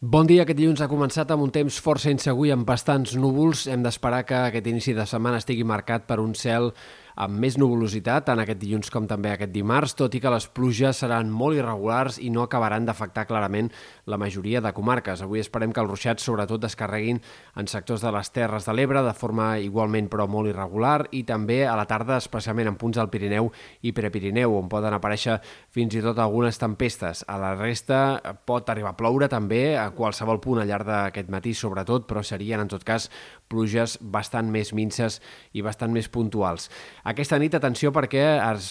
Bon dia. Aquest dilluns ha començat amb un temps força insegur i amb bastants núvols. Hem d'esperar que aquest inici de setmana estigui marcat per un cel amb més nuvolositat, tant aquest dilluns com també aquest dimarts, tot i que les pluges seran molt irregulars i no acabaran d'afectar clarament la majoria de comarques. Avui esperem que els ruixats sobretot descarreguin en sectors de les Terres de l'Ebre de forma igualment però molt irregular i també a la tarda, especialment en punts del Pirineu i Prepirineu, on poden aparèixer fins i tot algunes tempestes. A la resta pot arribar a ploure també a qualsevol punt al llarg d'aquest matí, sobretot, però serien en tot cas pluges bastant més minces i bastant més puntuals. Aquesta nit, atenció, perquè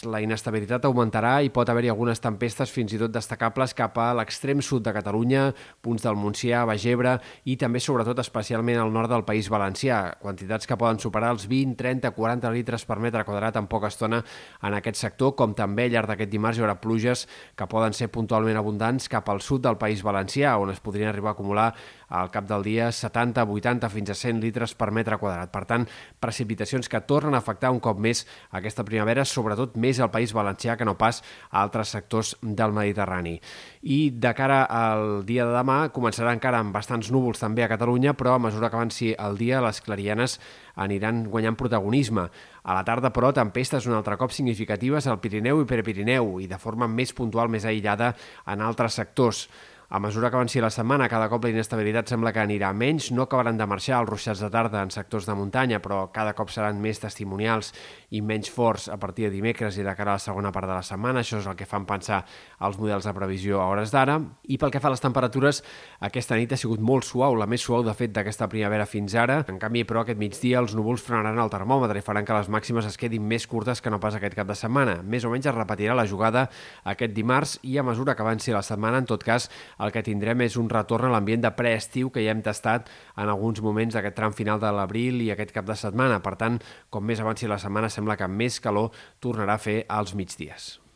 la inestabilitat augmentarà i pot haver-hi algunes tempestes fins i tot destacables cap a l'extrem sud de Catalunya, punts del Montsià, Bagebre i també, sobretot, especialment al nord del País Valencià. Quantitats que poden superar els 20, 30, 40 litres per metre quadrat en poca estona en aquest sector, com també al llarg d'aquest dimarts hi haurà pluges que poden ser puntualment abundants cap al sud del País Valencià, on es podrien arribar a acumular al cap del dia 70, 80 fins a 100 litres per metre quadrat. Per tant, precipitacions que tornen a afectar un cop més aquesta primavera, sobretot més al País Valencià que no pas a altres sectors del Mediterrani. I de cara al dia de demà començarà encara amb bastants núvols també a Catalunya, però a mesura que avanci el dia les clarianes aniran guanyant protagonisme. A la tarda, però, tempestes un altre cop significatives al Pirineu i Prepirineu i de forma més puntual, més aïllada en altres sectors. A mesura que avanci la setmana, cada cop la inestabilitat sembla que anirà menys. No acabaran de marxar els ruixats de tarda en sectors de muntanya, però cada cop seran més testimonials i menys forts a partir de dimecres i de cara a la segona part de la setmana. Això és el que fan pensar els models de previsió a hores d'ara. I pel que fa a les temperatures, aquesta nit ha sigut molt suau, la més suau de fet d'aquesta primavera fins ara. En canvi, però, aquest migdia els núvols frenaran el termòmetre i faran que les màximes es quedin més curtes que no pas aquest cap de setmana. Més o menys es repetirà la jugada aquest dimarts i a mesura que avanci la setmana, en tot cas, el que tindrem és un retorn a l'ambient de preestiu que ja hem tastat en alguns moments d'aquest tram final de l'abril i aquest cap de setmana. Per tant, com més avanci la setmana, sembla que més calor tornarà a fer als migdies.